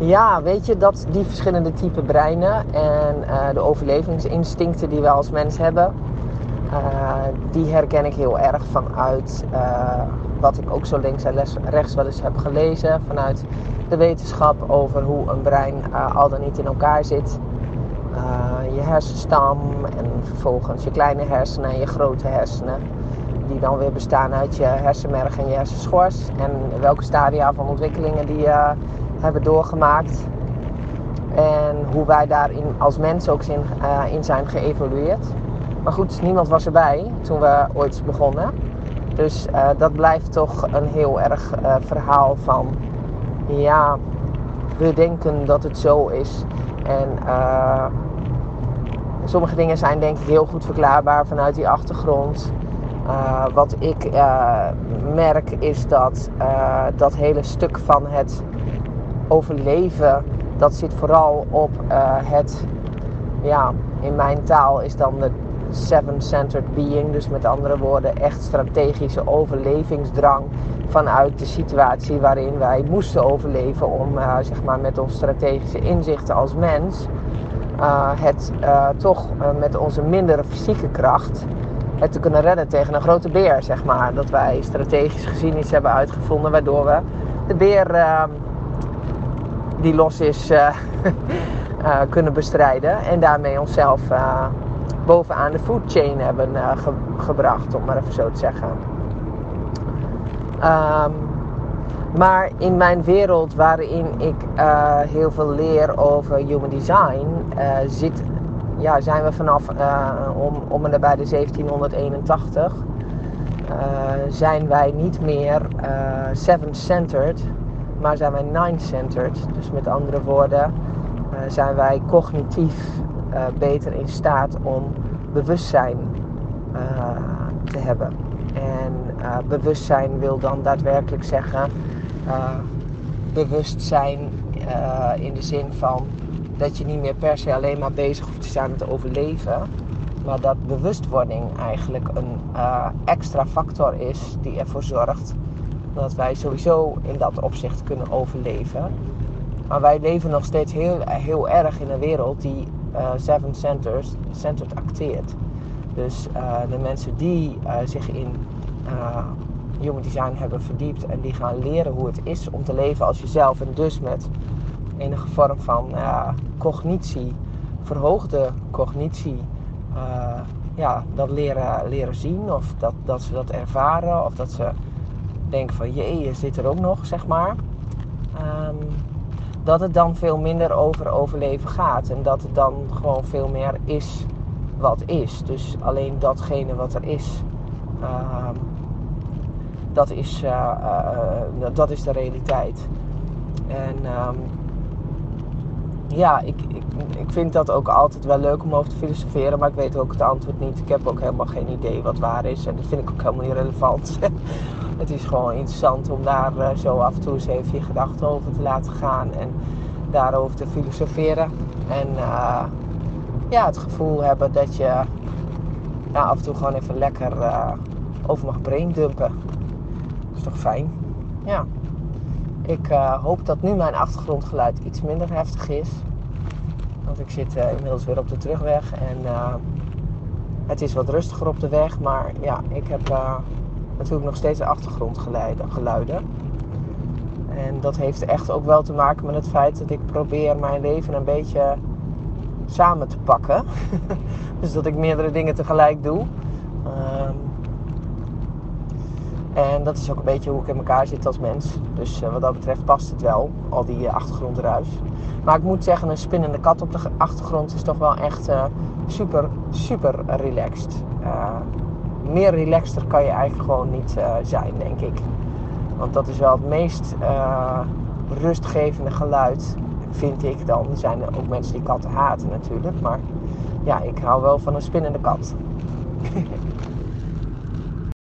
ja, weet je, dat die verschillende type breinen en eh, de overlevingsinstincten die we als mens hebben, uh, die herken ik heel erg vanuit uh, wat ik ook zo links en rechts wel eens heb gelezen. Vanuit de wetenschap over hoe een brein al dan niet in elkaar zit. je hersenstam en vervolgens je kleine hersenen en je grote hersenen. Die dan weer bestaan uit je hersenmerg en je hersenschors. En welke stadia van ontwikkelingen die hebben doorgemaakt. En hoe wij daarin als mens ook in, uh, in zijn geëvolueerd. Maar goed, niemand was erbij toen we ooit begonnen. Dus uh, dat blijft toch een heel erg uh, verhaal van... Ja, we denken dat het zo is. En sommige dingen zijn denk ik heel goed verklaarbaar vanuit die achtergrond. wat ik merk is dat dat hele stuk van het overleven, dat zit vooral op uh, het, ja, in mijn taal is dan de seven-centered being. Dus met andere woorden, echt strategische overlevingsdrang vanuit de situatie waarin wij moesten overleven om uh, zeg maar met onze strategische inzichten als mens uh, het toch met onze mindere fysieke kracht het te kunnen redden tegen een grote beer, zeg maar. Dat wij strategisch gezien iets hebben uitgevonden waardoor we de beer ehm, die los is uh, uh, kunnen bestrijden. En daarmee onszelf uh, bovenaan de food chain hebben ge gebracht, om maar even zo te zeggen. Um, maar in mijn wereld waarin ik heel veel leer over human design, zit, ja, zijn we vanaf om, om en nabij de 1781 zijn wij niet meer seven-centered, maar zijn wij nine-centered. Dus met andere woorden, uh, zijn wij cognitief uh, beter in staat om bewustzijn uh, te hebben. En bewustzijn wil dan daadwerkelijk zeggen bewustzijn in de zin van dat je niet meer per se alleen maar bezig hoeft te zijn met overleven. Maar dat bewustwording eigenlijk een extra factor is die ervoor zorgt dat wij sowieso in dat opzicht kunnen overleven. Maar wij leven nog steeds heel, heel erg in een wereld die uh, seven centers, centered acteert. Dus uh, de mensen die uh, zich in human design hebben verdiept en die gaan leren hoe het is om te leven als jezelf en dus met enige vorm van cognitie, verhoogde cognitie, ja, dat leren, leren zien of dat, dat ze dat ervaren of dat ze denk van jee, je zit er ook nog, zeg maar. Um, dat het dan veel minder over overleven gaat. En dat het dan gewoon veel meer is wat is. Dus alleen datgene wat er is, uh, dat, is uh, uh, dat is de realiteit. En um, ja, ik, ik, ik vind dat ook altijd wel leuk om over te filosoferen, maar ik weet ook het antwoord niet. Ik heb ook helemaal geen idee wat waar is en dat vind ik ook helemaal niet relevant. het is gewoon interessant om daar uh, zo af en toe eens even je gedachten over te laten gaan en daarover te filosoferen. En uh, ja, het gevoel hebben dat je ja, af en toe gewoon even lekker uh, over mag braindumpen. Dat is toch fijn? Ja. Ik hoop dat nu mijn achtergrondgeluid iets minder heftig is. Want ik zit inmiddels weer op de terugweg en het is wat rustiger op de weg. Maar ja, ik heb natuurlijk nog steeds achtergrondgeluiden. En dat heeft echt ook wel te maken met het feit dat ik probeer mijn leven een beetje samen te pakken. dus dat ik meerdere dingen tegelijk doe. Um, en dat is ook een beetje hoe ik in elkaar zit als mens. Dus uh, wat dat betreft past het wel, al die uh, achtergrondruis. Maar ik moet zeggen, een spinnende kat op de achtergrond is toch wel echt uh, super, super relaxed. Meer relaxter kan je eigenlijk gewoon niet zijn, denk ik. Want dat is wel het meest rustgevende geluid, vind ik dan. Er zijn ook mensen die katten haten natuurlijk. Maar ja, ik hou wel van een spinnende kat.